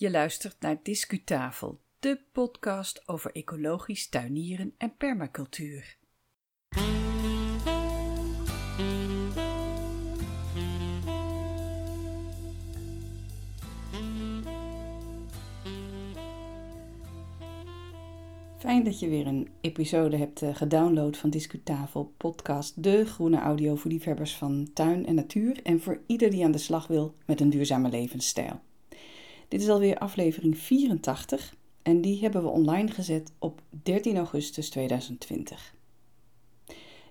Je luistert naar Discutafel, de podcast over ecologisch tuinieren en permacultuur. Fijn dat je weer een episode hebt eh, gedownload van Discutafel podcast, de groene audio voor liefhebbers van tuin en natuur en voor ieder die aan de slag wil met een duurzame levensstijl. Dit is alweer aflevering 84 en die hebben we online gezet op 13 augustus 2020.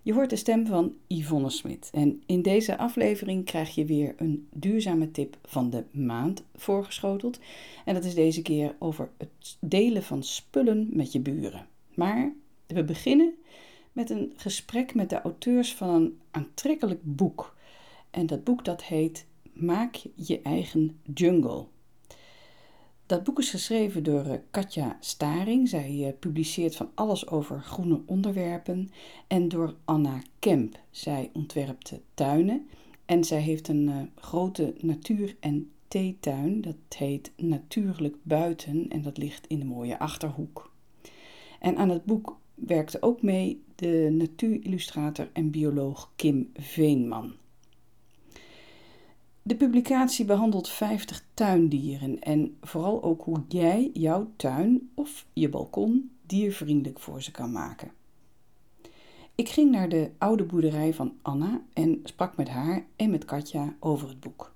Je hoort de stem van Yvonne Smit en in deze aflevering krijg je weer een duurzame tip van de maand voorgeschoteld. En dat is deze keer over het delen van spullen met je buren. Maar we beginnen met een gesprek met de auteurs van een aantrekkelijk boek. En dat boek dat heet Maak je eigen jungle. Dat boek is geschreven door eh, Katja Staring. Zij eh, publiceert van alles over groene onderwerpen. En door Anna Kemp. Zij ontwerpt tuinen. En zij heeft een eh, grote natuur- en theetuin. Dat heet Natuurlijk Buiten. En dat ligt in de mooie achterhoek. En aan het boek werkte ook mee de natuurillustrator en bioloog Kim Veenman. De publicatie behandelt 50 tuindieren en vooral ook hoe jij jouw tuin of je balkon diervriendelijk voor ze kan maken. Ik ging naar de oude boerderij van Anna en sprak met haar en met Katja over het boek.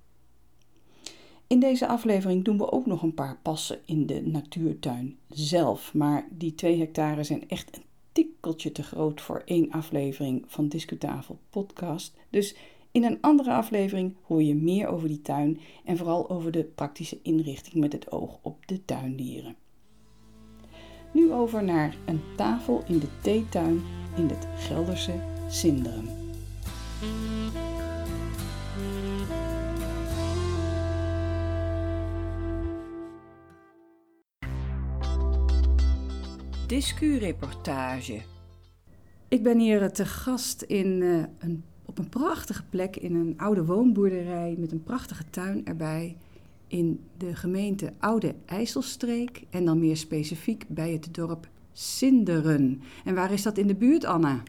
In deze aflevering doen we ook nog een paar passen in de natuurtuin zelf, maar die twee hectare zijn echt een tikkeltje te groot voor één aflevering van Discutafel podcast. Dus in een andere aflevering hoor je meer over die tuin en vooral over de praktische inrichting met het oog op de tuindieren. Nu over naar een tafel in de theetuin in het Gelderse Sinderen. Discureportage. Ik ben hier te gast in uh, een op een prachtige plek in een oude woonboerderij met een prachtige tuin erbij in de gemeente Oude IJsselstreek en dan meer specifiek bij het dorp Sinderen. En waar is dat in de buurt, Anna?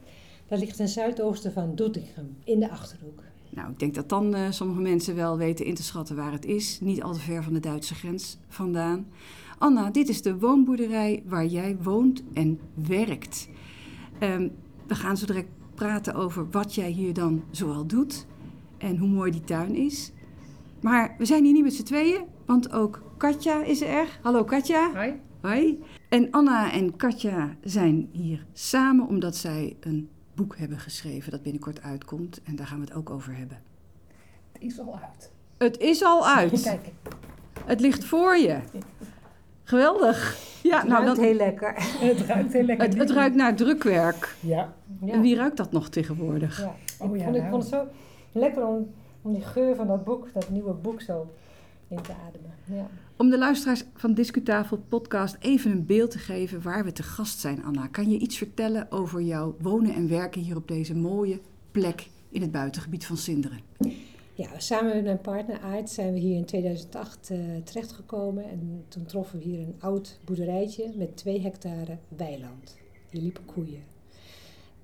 Dat ligt ten zuidoosten van Doetinchem, in de Achterhoek. Nou, ik denk dat dan uh, sommige mensen wel weten in te schatten waar het is. Niet al te ver van de Duitse grens vandaan. Anna, dit is de woonboerderij waar jij woont en werkt. Um, we gaan zo direct praten over wat jij hier dan zoal doet en hoe mooi die tuin is. Maar we zijn hier niet met z'n tweeën, want ook Katja is er. Hallo Katja. Hoi. Hoi. En Anna en Katja zijn hier samen omdat zij een boek hebben geschreven dat binnenkort uitkomt. En daar gaan we het ook over hebben. Het is al uit. Het is al uit. Kijk. Het ligt voor je. Geweldig. Ja, het nou, ruikt dat, heel lekker. Het ruikt heel lekker. Het, het ruikt naar drukwerk. Ja. Ja. En wie ruikt dat nog tegenwoordig? Ja. Oh, ja, vond, ik nou. vond het zo lekker om, om die geur van dat boek, dat nieuwe boek zo in te ademen. Ja. Om de luisteraars van Discutafel podcast even een beeld te geven waar we te gast zijn, Anna. Kan je iets vertellen over jouw wonen en werken hier op deze mooie plek in het buitengebied van Sinderen? Ja, samen met mijn partner Aart zijn we hier in 2008 uh, eh, terechtgekomen. En toen troffen we hier een oud boerderijtje met twee hectare weiland. Hier liepen koeien.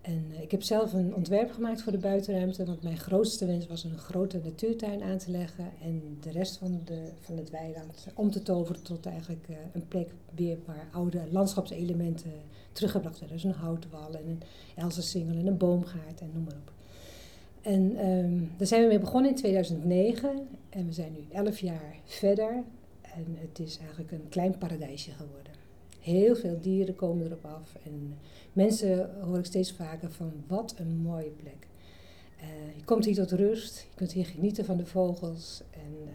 En uh, ik heb zelf een ontwerp gemaakt voor de buitenruimte, want mijn grootste wens was een grote natuurtuin aan te leggen en de rest van, de, van het weiland om te toveren tot eigenlijk uh, een plek weer waar oude landschapselementen teruggebracht werden. Dus een houtwal en een elsensingel en een boomgaard en noem maar op. En um, daar zijn we mee begonnen in 2009 en we zijn nu 11 jaar verder. En het is eigenlijk een klein paradijsje geworden. Heel veel dieren komen erop af en mensen hoor ik steeds vaker van wat een mooie plek. Uh, je komt hier tot rust, je kunt hier genieten van de vogels. En, uh,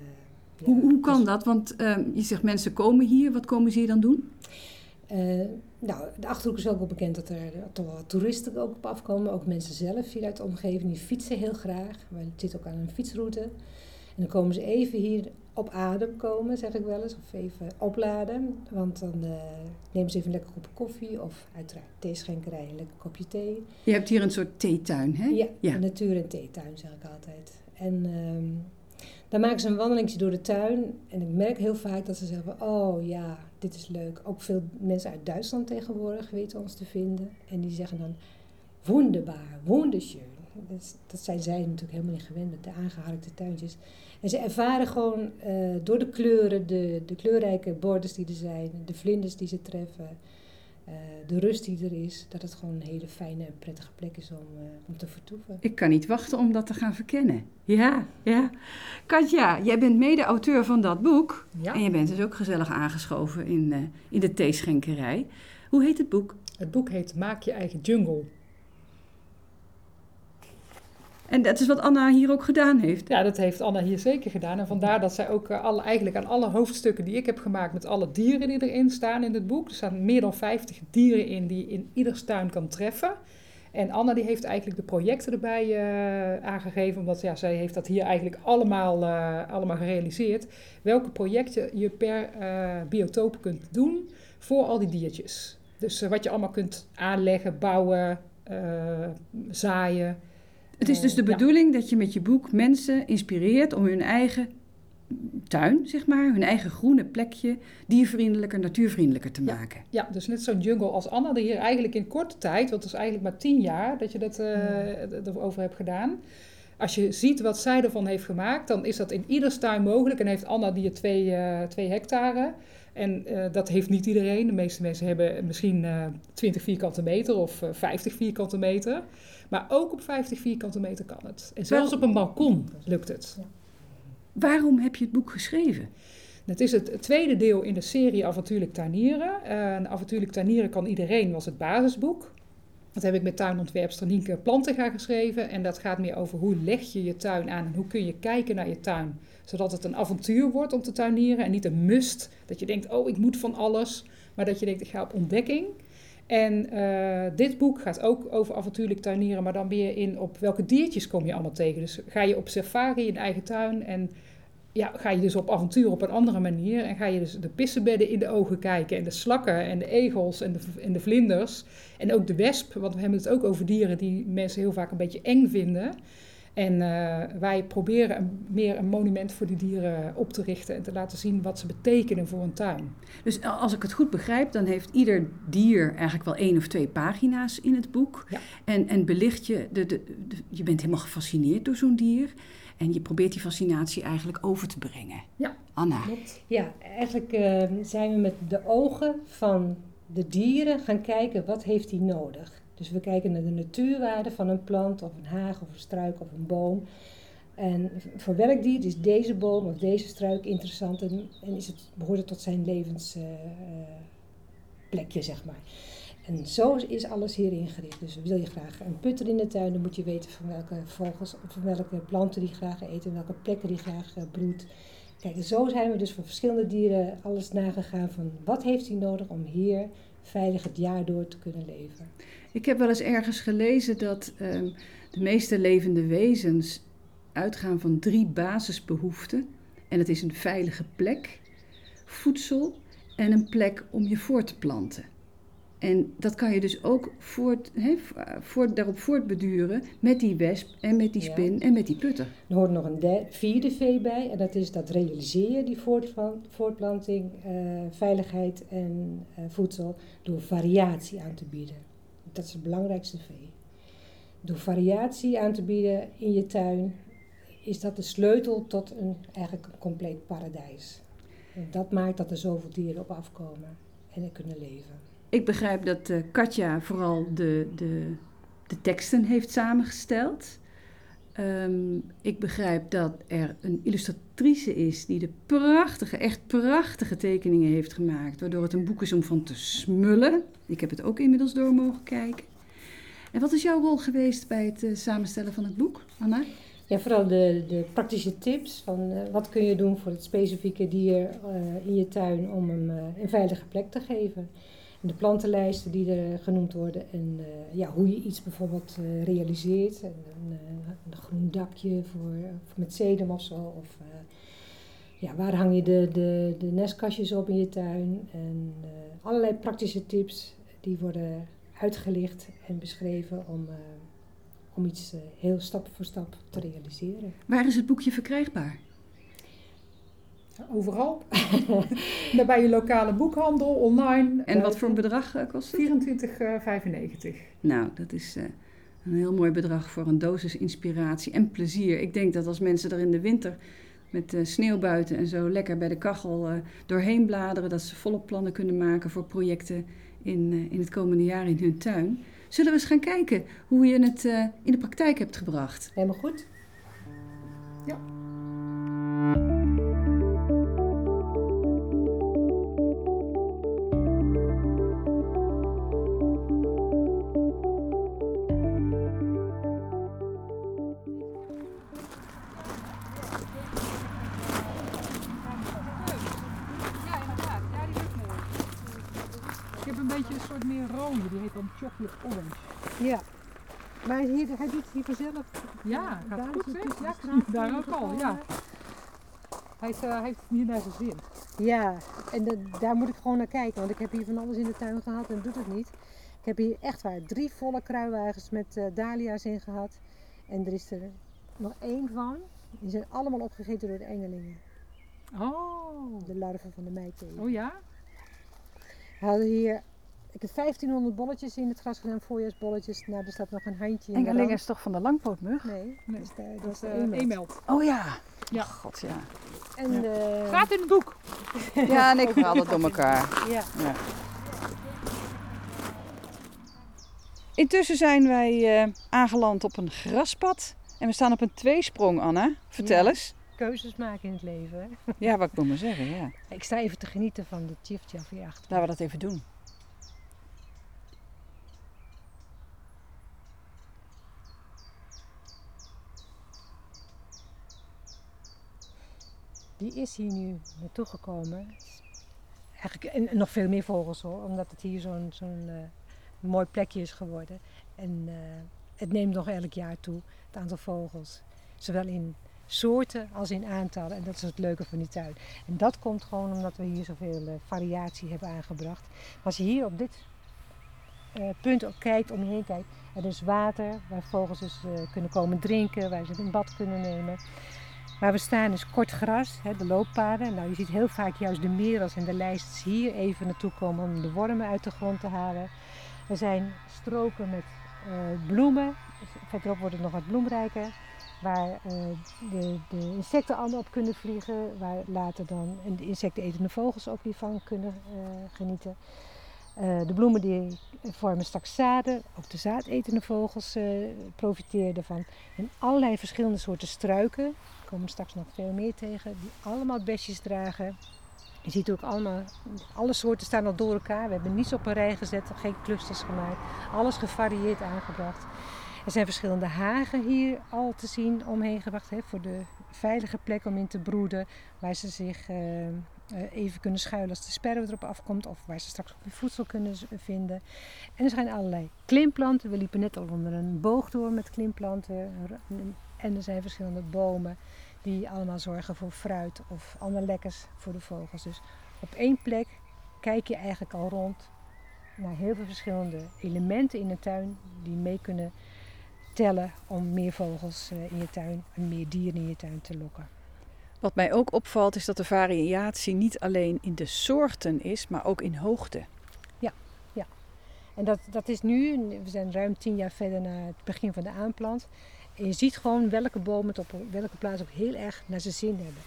ja, hoe, hoe kan dus dat? Want uh, je zegt mensen komen hier, wat komen ze hier dan doen? Uh, nou, de Achterhoek is ook wel bekend dat er toch wel toeristen ook op afkomen. Ook mensen zelf hier uit de omgeving, die fietsen heel graag. Maar het zit ook aan een fietsroute. En dan komen ze even hier op adem komen, zeg ik wel eens. Of even opladen. Want dan uh, nemen ze even een lekker kopje koffie. Of uiteraard theeschenkerij, een lekker kopje thee. Je hebt hier een soort theetuin, hè? Ja, een natuur- en theetuin zeg ik altijd. En... Um, Dan maken ze een wandelingje door de tuin. En ik merk heel vaak dat ze zeggen: Oh ja, dit is leuk. Ook veel mensen uit Duitsland tegenwoordig weten ons te vinden. En die zeggen dan: Wonderbaar, wonderschön. Dat, dat zijn zij natuurlijk helemaal niet gewend met de aangeharkte tuintjes. En ze ervaren gewoon uh, door de kleuren, de, de kleurrijke borders die er zijn, de vlinders die ze treffen, uh, de rust die er is, dat het gewoon een hele fijne en prettige plek is om, uh, om te vertoeven. Ik kan niet wachten om dat te gaan verkennen. Ja, ja. Katja, jij bent mede-auteur van dat boek. Ja. En je bent dus ook gezellig aangeschoven in, in de theeschenkerij. Hoe heet het boek? Het boek heet Maak je eigen jungle. En dat is wat Anna hier ook gedaan heeft. Ja, dat heeft Anna hier zeker gedaan. En vandaar dat zij ook alle, eigenlijk aan alle hoofdstukken die ik heb gemaakt met alle dieren die erin staan in het boek. Er staan meer dan 50 dieren in die in ieder tuin kan treffen. En Anna die heeft eigenlijk de projecten erbij uh, aangegeven, omdat ja, zij heeft dat hier eigenlijk allemaal, uh, allemaal gerealiseerd. Welke projecten je per uh, biotoop kunt doen voor al die diertjes. Dus wat je allemaal kunt aanleggen, bouwen, zaaien. Het is dus de bedoeling dat je met je boek mensen inspireert om hun eigen tuin, zeg maar, hun eigen groene plekje diervriendelijker, natuurvriendelijker te maken. Ja, dus net zo'n jungle als Anna die hier eigenlijk in korte tijd, want het is eigenlijk maar tien jaar dat je dat uh, erover hebt gedaan. Als je ziet wat zij ervan heeft gemaakt, dan is dat in ieder tuin mogelijk. En heeft Anna die er twee, uh, twee hectare. En uh, dat heeft niet iedereen. De meeste mensen hebben misschien uh, 20 vierkante meter of uh, 50 vierkante meter. Maar ook op 50 vierkante meter kan het. En zelfs op een balkon lukt het. Waarom heb je het boek geschreven? Het is het tweede deel in de serie Avontuurlijk Tuinieren. Avontuurlijk Tuinieren kan iedereen was het basisboek. Dat heb ik met tuinontwerpster Nienke Plantenga geschreven. En dat gaat meer over hoe leg je je tuin aan en hoe kun je kijken naar je tuin. Zodat het een avontuur wordt om te tuinieren en niet een must. Dat je denkt, oh ik moet van alles. Maar dat je denkt, ik ga op ontdekking. En uh, dit boek gaat ook over avontuurlijk tuinieren, maar dan weer in op welke diertjes kom je allemaal tegen. Dus ga je op safari in eigen tuin en ja, ga je dus op avontuur op een andere manier. En ga je dus de pissenbedden in de ogen kijken en de slakken en de egels en de, en de vlinders. En ook de wesp, want we hebben het ook over dieren die mensen heel vaak een beetje eng vinden. En uh, wij proberen een, meer een monument voor die dieren op te richten en te laten zien wat ze betekenen voor een tuin. Dus als ik het goed begrijp, dan heeft ieder dier eigenlijk wel één of twee pagina's in het boek. Ja. En, en belicht je, de, de, de, je bent helemaal gefascineerd door zo'n dier. En je probeert die fascinatie eigenlijk over te brengen. Ja, Anna. klopt. Ja, eigenlijk uh, zijn we met de ogen van de dieren gaan kijken wat heeft hij nodig. Dus we kijken naar de natuurwaarde van een plant of een haag of een struik of een boom. En voor welk dier is deze boom of deze struik interessant en, en is het, behoort het tot zijn levensplekje, uh, zeg maar. En zo is alles hier ingericht. Dus wil je graag een putter in de tuin, dan moet je weten van welke vogels van welke planten die graag eten, welke plekken die graag uh, broedt. Kijk, zo zijn we dus voor verschillende dieren alles nagegaan van wat heeft hij nodig om hier veilig het jaar door te kunnen leven. Ik heb wel eens ergens gelezen dat um, de meeste levende wezens uitgaan van drie basisbehoeften. En dat is een veilige plek, voedsel en een plek om je voort te planten. En dat kan je dus ook voort, he, voort, daarop voortbeduren met die wesp en met die spin ja. en met die putter. Er hoort nog een derde, vierde V bij en dat is dat realiseer je die voortplanting, uh, veiligheid en uh, voedsel door variatie aan te bieden. Dat is het belangrijkste V. Door variatie aan te bieden in je tuin is dat de sleutel tot een eigenlijk compleet paradijs. Dat maakt dat er zoveel dieren op afkomen en er kunnen leven. Ik begrijp dat uh, Katja vooral de, de, de teksten heeft samengesteld. Um, ik begrijp dat er een illustratrice is die de prachtige, echt prachtige tekeningen heeft gemaakt. Waardoor het een boek is om van te smullen. Ik heb het ook inmiddels door mogen kijken. En wat is jouw rol geweest bij het uh, samenstellen van het boek, Anna? Ja, vooral de, de praktische tips van uh, wat kun je doen voor het specifieke dier uh, in je tuin om hem een veilige plek te geven de plantenlijsten die er genoemd worden en uh, ja, hoe je iets bijvoorbeeld uh, realiseert. Een, een, een, groen dakje voor, met sedum of zo. Of ja, waar hang je de, de, de nestkastjes op in je tuin. En allerlei praktische tips die worden uitgelicht en beschreven om, om iets heel stap voor stap te realiseren. Waar is het boekje verkrijgbaar? Overal. bij je lokale boekhandel, online. En wat voor een bedrag eh, kost het? 24,95. Nou, dat is eh, een heel mooi bedrag voor een dosis inspiratie en plezier. Ik denk dat als mensen er in de winter met uh, sneeuw buiten en zo lekker bij de kachel doorheen bladeren, dat ze volop plannen kunnen maken voor projecten in, in het komende jaar in hun tuin. Zullen we eens gaan kijken hoe je het in de praktijk hebt gebracht? Helemaal goed. Ja. Een soort meer rode, die heet dan chocolate orange. Ja. Maar hier, hij doet het hier vanzelf. Ja, gaat Daar goed zeg. Ja, ik daar ook al, ja. Hij, is, eh, hij heeft niet naar zijn zin. Ja, en daar moet ik gewoon naar kijken, want ik heb hier van alles in de tuin gehad en doet het niet. Ik heb hier echt waar drie volle kruiwagens met eh, dahlia's in gehad. En er is er nog één van. Die zijn allemaal opgegeten door de engelingen. Oh, De larven van de meidthee. oh ja? We hadden hier, ik heb 1500 bolletjes in het gras gedaan, voorjaarsbolletjes. Nou, er staat nog een handje in de Engeling is toch van de langpootmug? Nee, Nee, dat is de, dat Dat is is de eenmeld. e-meld. Oh ja. Ja. Oh, God, ja. En Ja. de, Gaat in het boek. Ja, en ik verhaal dat door elkaar. ja, Ja. Intussen zijn wij eh, aangeland op een graspad. En we staan op een tweesprong, Anna. Vertel Ja. eens. keuzes maken in het leven. Hè? Ja, wat ik moet maar zeggen, ja. Ik sta even te genieten van de Chif hier achter. Laten we dat even doen. Die is hier nu naartoe gekomen. Eigenlijk, en nog veel meer vogels hoor, omdat het hier zo'n eh, mooi plekje is geworden. En eh, het neemt nog elk jaar toe, het aantal vogels. Zowel in soorten als in aantallen. En dat is het leuke van die tuin. En dat komt gewoon omdat we hier zoveel eh, variatie hebben aangebracht. Maar als je hier op dit punt ook kijkt, om je heen kijkt, er is water waar vogels dus kunnen komen drinken, waar ze een bad kunnen nemen. Waar we staan is kort gras, hè, de looppaden. Nou, je ziet heel vaak juist de merels en de lijsters hier even naartoe komen om de wormen uit de grond te halen. Er zijn stroken met eh, bloemen. Verderop wordt het nog wat bloemrijker. Waar eh, de, de insecten allemaal op kunnen vliegen. Waar later dan de insectenetende vogels ook weer van kunnen eh, genieten. De bloemen die vormen straks zaden. Ook de zaadetende vogels profiteren ervan. En allerlei verschillende soorten struiken. Komen straks nog veel meer tegen. Die allemaal besjes dragen. Je ziet ook allemaal, alle soorten staan al door elkaar. We hebben niets op een rij gezet, geen clusters gemaakt. Alles gevarieerd aangebracht. Er zijn verschillende hagen hier al te zien omheen gebracht. Hè, voor de veilige plek om in te broeden. Waar ze zich eh, eh, even kunnen schuilen als de sperwe erop afkomt. Of waar ze straks ook weer voedsel kunnen vinden. En er zijn allerlei klimplanten. We liepen net al onder een boog door met klimplanten. En er zijn verschillende bomen die allemaal zorgen voor fruit of ander lekkers voor de vogels. Dus op één plek kijk je eigenlijk al rond naar heel veel verschillende elementen in de tuin die mee kunnen tellen om meer vogels eh, in je tuin en meer dieren in je tuin te lokken. Wat mij ook opvalt is dat de variatie niet alleen in de soorten is, maar ook in hoogte. En dat, dat is nu, we zijn ruim tien jaar verder naar het begin van de aanplant. Je ziet gewoon welke bomen het op welke plaats ook heel erg naar zijn zin hebben.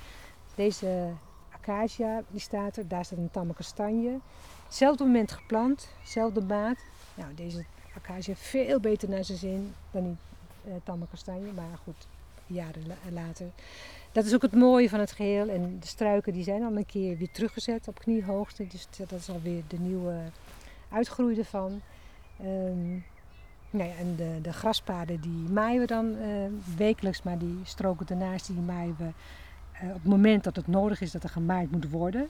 Deze acacia, die staat er, daar staat een tamme kastanje. Hetzelfde moment geplant, zelfde maat. Nou, deze acacia veel beter naar zijn zin dan die eh, tamme kastanje. Maar goed, jaren la- later. Dat is ook het mooie van het geheel. En de struiken die zijn al een keer weer teruggezet op kniehoogte. Dus dat is alweer de nieuwe uitgroei ervan. Ehm, nou en de, de graspaden die maaien we dan eh, wekelijks, maar die stroken daarnaast die maaien we eh, op het moment dat het nodig is dat er gemaaid moet worden.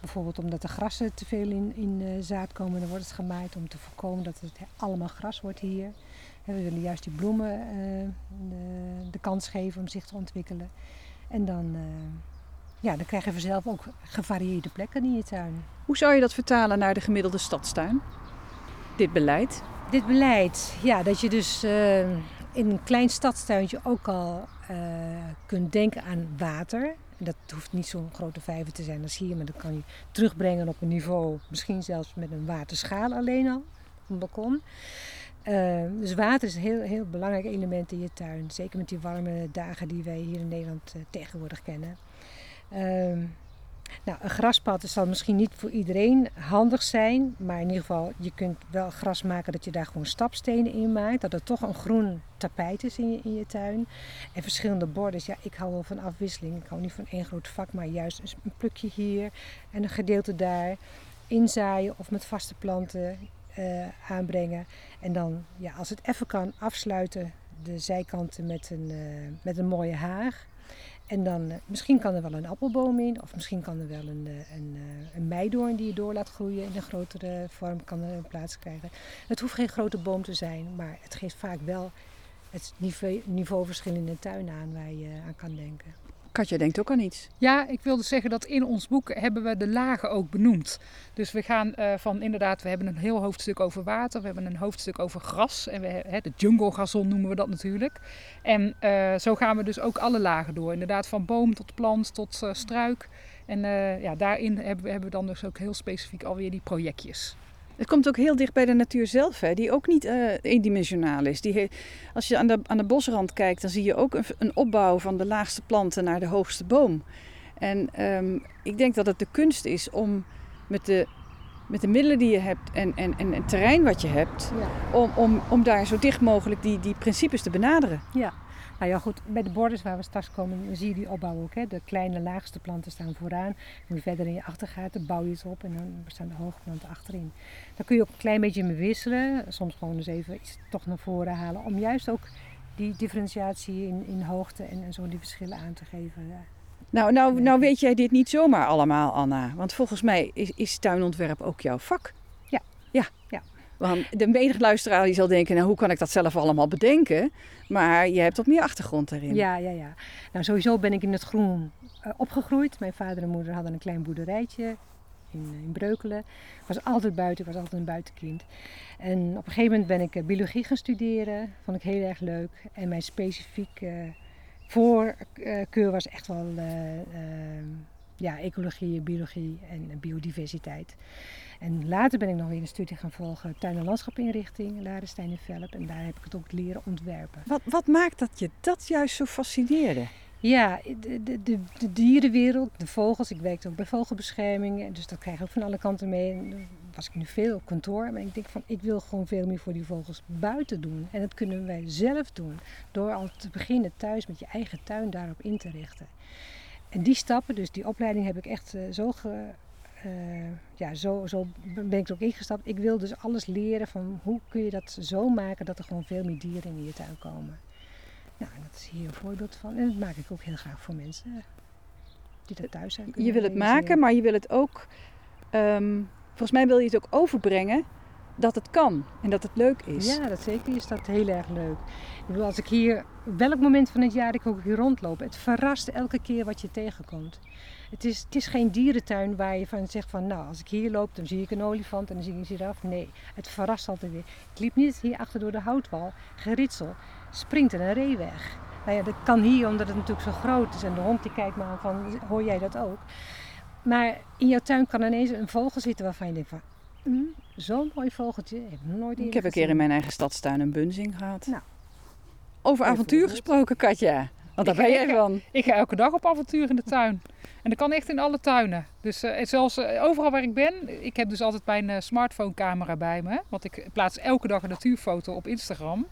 Bijvoorbeeld omdat de grassen te veel in, in eh, zaad komen, dan wordt het gemaaid om te voorkomen dat het allemaal gras wordt hier. We willen juist die bloemen de, de kans geven om zich te ontwikkelen. En dan, ja, dan krijg je vanzelf ook gevarieerde plekken in je tuin. Hoe zou je dat vertalen naar de gemiddelde stadstuin? Dit beleid? Dit beleid, ja, dat je dus eh, in een klein stadstuintje ook al uh, kunt denken aan water. Dat hoeft niet zo'n grote vijver te zijn als hier, maar dat kan je terugbrengen op een niveau, misschien zelfs met een waterschaal alleen al, een balkon. Uh, dus water is een heel, heel belangrijk element in je tuin. Zeker met die warme dagen die wij hier in Nederland tegenwoordig kennen. Nou, een graspad zal misschien niet voor iedereen handig zijn. Maar in ieder geval, je kunt wel gras maken dat je daar gewoon stapstenen in maakt. Dat er toch een groen tapijt is in je, in je tuin. En verschillende borden. Ja, ik hou wel van afwisseling. Ik hou niet van één groot vak, maar juist een plukje hier en een gedeelte daar. Inzaaien of met vaste planten uh, aanbrengen. En dan, ja, als het even kan, afsluiten de zijkanten met een, uh, met een mooie haag. En dan, uh, misschien kan er wel een appelboom in, of misschien kan er wel een, een, een meidoorn die je door laat groeien in een grotere vorm kan er plaats krijgen. Het hoeft geen grote boom te zijn, maar het geeft vaak wel het niveau, niveauverschil in de tuin aan waar je aan kan denken. Katja denkt ook aan iets. Ja, ik wilde zeggen dat in ons boek hebben we de lagen ook benoemd. Dus we gaan uh, van inderdaad, we hebben een heel hoofdstuk over water, we hebben een hoofdstuk over gras. En we, hè, de jungle gazon noemen we dat natuurlijk. En uh, zo gaan we dus ook alle lagen door. Inderdaad, van boom tot plant tot uh, struik. En ja, daarin hebben we, hebben we dan dus ook heel specifiek alweer die projectjes. Het komt ook heel dicht bij de natuur zelf, hè, die ook niet uh, eendimensionaal is. Die als je aan de, aan de bosrand kijkt, dan zie je ook een, een opbouw van de laagste planten naar de hoogste boom. En um, ik denk dat het de kunst is om met de, met de middelen die je hebt en, en, en het terrein wat je hebt, ja. om, om, om daar zo dicht mogelijk die, die principes te benaderen. Ja. Nou ja, goed, bij de borders waar we straks komen, zie je die opbouw ook. Hè. De kleine, laagste planten staan vooraan. Hoe verder in je achtergaat, dan bouw je het op en dan staan de hoge planten achterin. Daar kun je ook een klein beetje mee wisselen. Soms gewoon eens even iets toch naar voren halen. Om juist ook die differentiatie in, in hoogte en, en zo die verschillen aan te geven. Nou, nou, nou weet jij dit niet zomaar allemaal, Anna. Want volgens mij is, is tuinontwerp ook jouw vak. Ja. Ja. ja. Want de menige luisteraar die zal denken, nou hoe kan ik dat zelf allemaal bedenken? Maar je hebt wat meer achtergrond daarin. Ja, ja, ja. Nou, sowieso ben ik in het groen uh, opgegroeid. Mijn vader en moeder hadden een klein boerderijtje in, in Breukelen. Ik was altijd buiten, ik was altijd een buitenkind. En op een gegeven moment ben ik uh, biologie gaan studeren. Vond ik heel erg leuk. En mijn specifiek uh, voorkeur was echt wel ja, ecologie, biologie en biodiversiteit. En later ben ik nog weer een studie gaan volgen, tuin- en landschapinrichting, Larenstein en Velp. En daar heb ik het ook leren ontwerpen. Wat, wat maakt dat je dat juist zo fascineerde? Ja, de, de, de, de, dierenwereld, de vogels. Ik werkte ook bij vogelbescherming, dus dat krijg ik ook van alle kanten mee. En dan was ik nu veel op kantoor, maar ik denk van ik wil gewoon veel meer voor die vogels buiten doen. En dat kunnen wij zelf doen, door al te beginnen thuis met je eigen tuin daarop in te richten. En die stappen, dus die opleiding heb ik echt uh, zo ge, uh, ja, zo, zo ben ik er ook ingestapt. Ik wil dus alles leren van hoe kun je dat zo maken dat er gewoon veel meer dieren in je tuin komen. Nou, dat is hier een voorbeeld van. En dat maak ik ook heel graag voor mensen die dat thuis zijn. Je wil het maken, maar je wil het ook, um, volgens mij wil je het ook overbrengen dat het kan en dat het leuk is. Ja, dat zeker is dat heel erg leuk. Ik bedoel, als ik hier, welk moment van het jaar ik ook hier rondloop, het verrast elke keer wat je tegenkomt. Het is, het is geen dierentuin waar je van zegt van nou, als ik hier loop, dan zie ik een olifant en dan zie ik een giraf. Nee, het verrast altijd weer. Ik liep niet hier achter door de houtwal, geritsel, springt er een ree weg. Nou ja, dat kan hier omdat het natuurlijk zo groot is en de hond die kijkt me aan van, hoor jij dat ook? Maar in jouw tuin kan ineens een vogel zitten waarvan je denkt van, mm, zo'n mooi vogeltje, heb ik nog nooit Ik heb een keer in mijn eigen stadstuin een bunzing gehad. Nou, Over avontuur gesproken, Katja. Want daar ben jij van. Ik ga elke dag op avontuur in de tuin. En dat kan echt in alle tuinen. Dus uh, zelfs uh, overal waar ik ben. Ik heb dus altijd mijn uh, smartphone camera bij me. Want ik plaats elke dag een natuurfoto op Instagram.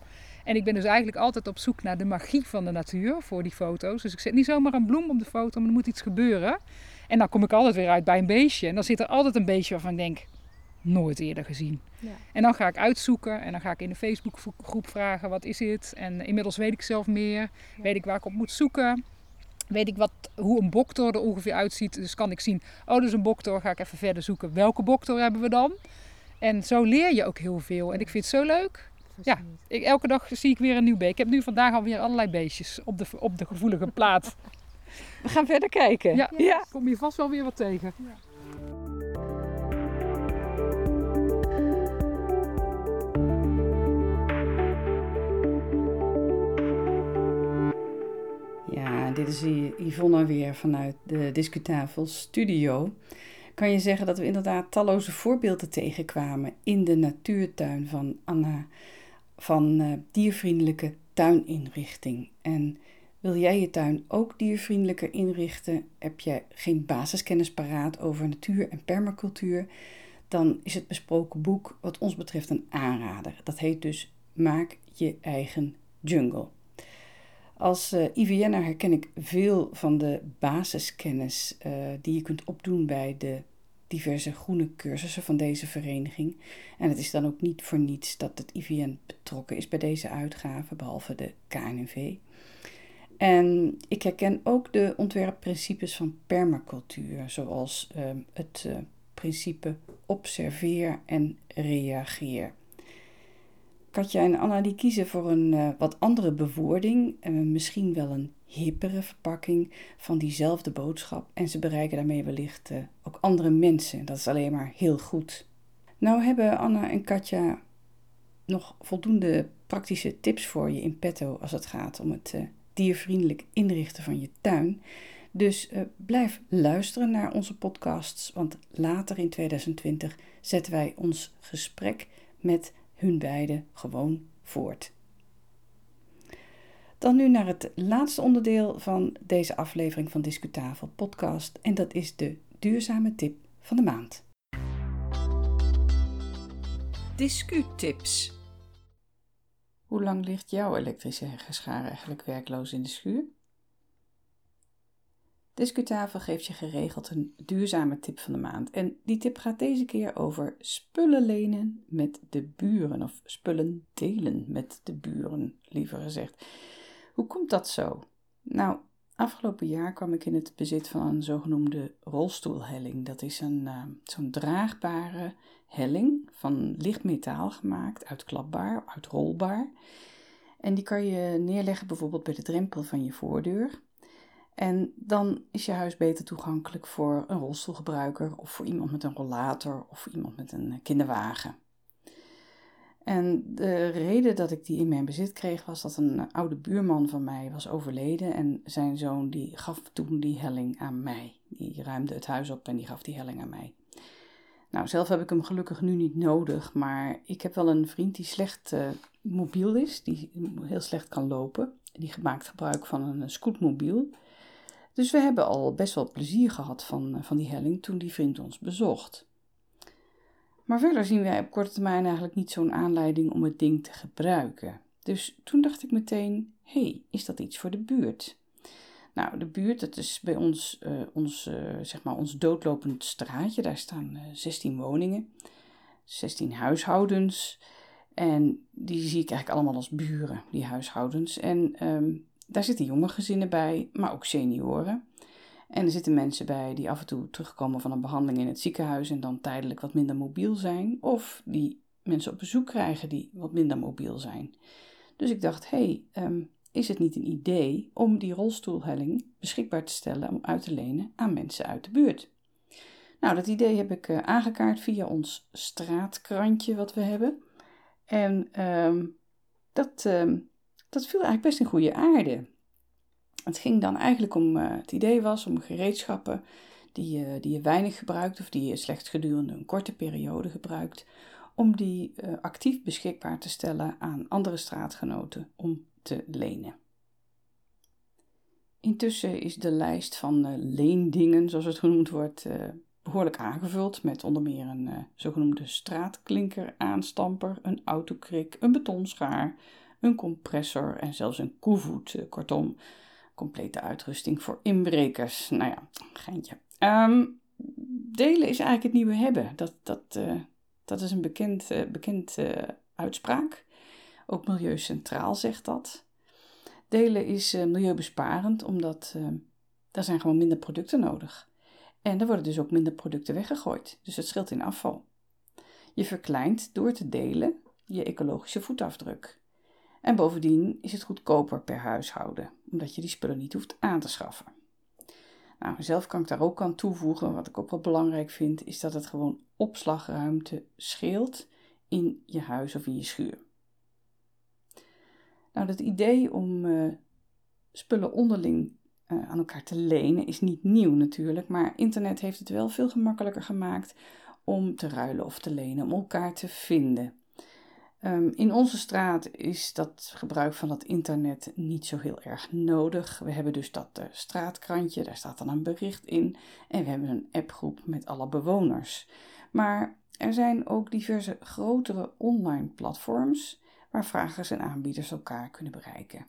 En ik ben dus eigenlijk altijd op zoek naar de magie van de natuur voor die foto's. Dus ik zet niet zomaar een bloem op de foto, maar er moet iets gebeuren. En dan kom ik altijd weer uit bij een beestje. En dan zit er altijd een beestje waarvan ik denk, nooit eerder gezien. Ja. En dan ga ik uitzoeken en dan ga ik in de Facebookgroep vragen, wat is dit? En inmiddels weet ik zelf meer. Ja. Weet ik waar ik op moet zoeken. Weet ik wat, hoe een boktor er ongeveer uitziet. Dus kan ik zien, oh dat is een boktor, ga ik even verder zoeken. Welke boktor hebben we dan? En zo leer je ook heel veel. En ik vind het zo leuk. Ja, ik, elke dag zie ik weer een nieuw beest. Ik heb nu vandaag alweer allerlei beestjes op de, op de gevoelige plaat. We gaan verder kijken. Ja, ja. kom je vast wel weer wat tegen. Ja. Dit is Yvonne weer vanuit de Discutafel Studio. Kan je zeggen dat we inderdaad talloze voorbeelden tegenkwamen in de natuurtuin van Anna van uh, diervriendelijke tuininrichting. En wil jij je tuin ook diervriendelijker inrichten? Heb je geen basiskennis paraat over natuur en permacultuur? Dan is het besproken boek wat ons betreft een aanrader. Dat heet dus Maak je eigen jungle. Als uh, IVN'er herken ik veel van de basiskennis uh, die je kunt opdoen bij de diverse groene cursussen van deze vereniging. En het is dan ook niet voor niets dat het IVN betrokken is bij deze uitgave, behalve de KNV. En ik herken ook de ontwerpprincipes van permacultuur, zoals uh, het uh, principe observeer en reageer. Katja en Anna die kiezen voor een uh, wat andere bewoording, misschien wel een hippere verpakking van diezelfde boodschap. En ze bereiken daarmee wellicht uh, ook andere mensen. Dat is alleen maar heel goed. Nou hebben Anna en Katja nog voldoende praktische tips voor je in petto als het gaat om het diervriendelijk inrichten van je tuin. Dus blijf luisteren naar onze podcasts, want later in 2020 zetten wij ons gesprek met hun beiden gewoon voort. Dan nu naar het laatste onderdeel van deze aflevering van Discutafel podcast en dat is de duurzame tip van de maand. Discutips. Hoe lang ligt jouw elektrische heggeschaar eigenlijk werkloos in de schuur? Discutafel geeft je geregeld een duurzame tip van de maand. En die tip gaat deze keer over spullen lenen met de buren. Of spullen delen met de buren, liever gezegd. Hoe komt dat zo? Nou, afgelopen jaar kwam ik in het bezit van een zogenoemde rolstoelhelling. Dat is een, uh, zo'n draagbare helling van licht metaal gemaakt, uitklapbaar, uitrolbaar. En die kan je neerleggen bijvoorbeeld bij de drempel van je voordeur. En dan is je huis beter toegankelijk voor een rolstoelgebruiker of voor iemand met een rollator of iemand met een kinderwagen. En de reden dat ik die in mijn bezit kreeg was dat een oude buurman van mij was overleden en zijn zoon die gaf toen die helling aan mij. Die ruimde het huis op en die gaf die helling aan mij. Nou, zelf heb ik hem gelukkig nu niet nodig, maar ik heb wel een vriend die slecht uh, mobiel is, die heel slecht kan lopen. Die maakt gebruik van een scootmobiel. Dus we hebben al best wel plezier gehad van, van die helling toen die vriend ons bezocht. Maar verder zien wij op korte termijn eigenlijk niet zo'n aanleiding om het ding te gebruiken. Dus toen dacht ik meteen: hé, hey, is dat iets voor de buurt? Nou, de buurt, dat is bij ons, uh, ons, uh, zeg maar ons doodlopend straatje. Daar staan uh, eh, 16 woningen, 16 huishoudens. En die zie ik eigenlijk allemaal als buren, die huishoudens. En um, daar zitten jonge gezinnen bij, maar ook senioren. En er zitten mensen bij die af en toe terugkomen van een behandeling in het ziekenhuis en dan tijdelijk wat minder mobiel zijn. Of die mensen op bezoek krijgen die wat minder mobiel zijn. Dus ik dacht, hé, hey, um, is het niet een idee om die rolstoelhelling beschikbaar te stellen om uit te lenen aan mensen uit de buurt? Nou, dat idee heb ik uh, aangekaart via ons straatkrantje wat we hebben. En um, dat, um, dat viel eigenlijk best in goede aarde. Het ging dan eigenlijk om, uh, het idee was om gereedschappen die, uh, die je weinig gebruikt of die je slechts gedurende een korte periode gebruikt, om die uh, actief beschikbaar te stellen aan andere straatgenoten om te lenen. Intussen is de lijst van leendingen, zoals het genoemd wordt, behoorlijk aangevuld met onder meer een zogenoemde straatklinker aanstamper, een autokrik, een betonschaar, een compressor en zelfs een koevoet. Kortom, complete uitrusting voor inbrekers. Nou ja, geintje. Um, delen is eigenlijk het nieuwe hebben. Dat, dat, uh, dat is een bekend, uh, bekend uitspraak. Ook Milieu Centraal zegt dat. Delen is milieubesparend, omdat er zijn gewoon minder producten nodig. En er worden dus ook minder producten weggegooid. Dus het scheelt in afval. Je verkleint door te delen je ecologische voetafdruk. En bovendien is het goedkoper per huishouden, omdat je die spullen niet hoeft aan te schaffen. Nou, zelf kan ik daar ook aan toevoegen, wat ik ook wel belangrijk vind, is dat het gewoon opslagruimte scheelt in je huis of in je schuur. Nou, het idee om uh, spullen onderling uh, aan elkaar te lenen is niet nieuw natuurlijk, maar internet heeft het wel veel gemakkelijker gemaakt om te ruilen of te lenen, om elkaar te vinden. Um, in onze straat is dat gebruik van het internet niet zo heel erg nodig. We hebben dus dat uh, straatkrantje, daar staat dan een bericht in. En we hebben een appgroep met alle bewoners. Maar er zijn ook diverse grotere online platforms waar vragers en aanbieders elkaar kunnen bereiken.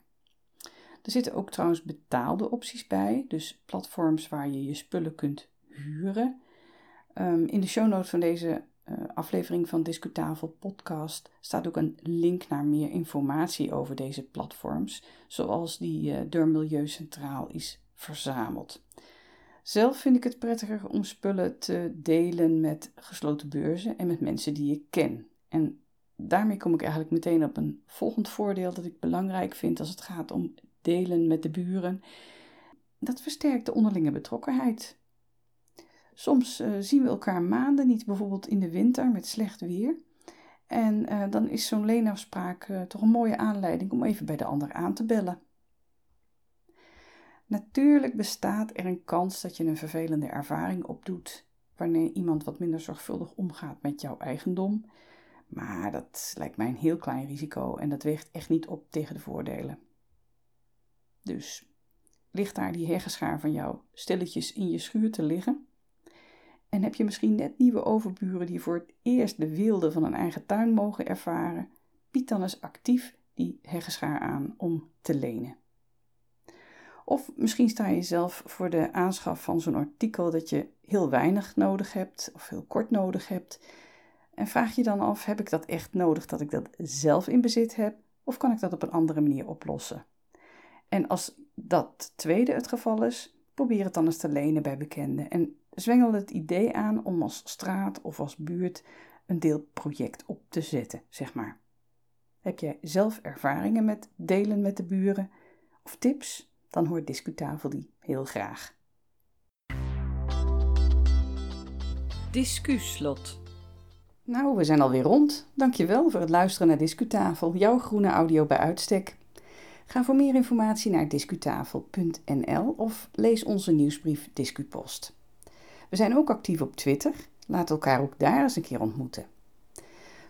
Er zitten ook trouwens betaalde opties bij, dus platforms waar je je spullen kunt huren. Um, in de show notes van deze uh, aflevering van Discutafel podcast staat ook een link naar meer informatie over deze platforms, zoals die uh, door Milieucentraal is verzameld. Zelf vind ik het prettiger om spullen te delen met gesloten beurzen en met mensen die ik ken. En daarmee kom ik eigenlijk meteen op een volgend voordeel dat ik belangrijk vind als het gaat om delen met de buren. Dat versterkt de onderlinge betrokkenheid. Soms uh, zien we elkaar maanden niet, bijvoorbeeld in de winter met slecht weer. En uh, dan is zo'n leenafspraak uh, toch een mooie aanleiding om even bij de ander aan te bellen. Natuurlijk bestaat er een kans dat je een vervelende ervaring opdoet wanneer iemand wat minder zorgvuldig omgaat met jouw eigendom. Maar dat lijkt mij een heel klein risico en dat weegt echt niet op tegen de voordelen. Dus ligt daar die heggenschaar van jou stilletjes in je schuur te liggen? En heb je misschien net nieuwe overburen die voor het eerst de weelde van een eigen tuin mogen ervaren? Bied dan eens actief die heggenschaar aan om te lenen. Of misschien sta je zelf voor de aanschaf van zo'n artikel dat je heel weinig nodig hebt of heel kort nodig hebt. En vraag je dan af: heb ik dat echt nodig dat ik dat zelf in bezit heb? Of kan ik dat op een andere manier oplossen? En als dat tweede het geval is, probeer het dan eens te lenen bij bekenden. En zwengel het idee aan om als straat of als buurt een deelproject op te zetten, zeg maar. Heb jij zelf ervaringen met delen met de buren of tips? Dan hoort Discutafel die heel graag. Discuslot. Nou, we zijn alweer rond. Dankjewel voor het luisteren naar Discutafel, jouw groene audio bij uitstek. Ga voor meer informatie naar discutafel.nl of lees onze nieuwsbrief Discupost. We zijn ook actief op Twitter. Laat elkaar ook daar eens een keer ontmoeten.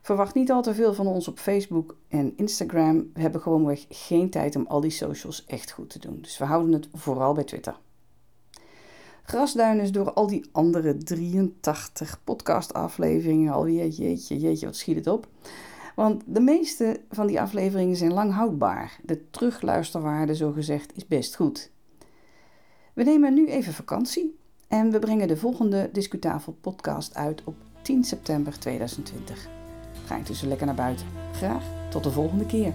Verwacht niet al te veel van ons op Facebook en Instagram. We hebben gewoonweg geen tijd om al die socials echt goed te doen. Dus we houden het vooral bij Twitter. Grasduin is door al die andere 83 podcastafleveringen alweer, jeetje, jeetje, wat schiet het op. Want de meeste van die afleveringen zijn lang houdbaar. De terugluisterwaarde, zogezegd, is best goed. We nemen nu even vakantie en we brengen de volgende Discutafel podcast uit op 10 september 2020. Ga intussen lekker naar buiten. Graag tot de volgende keer.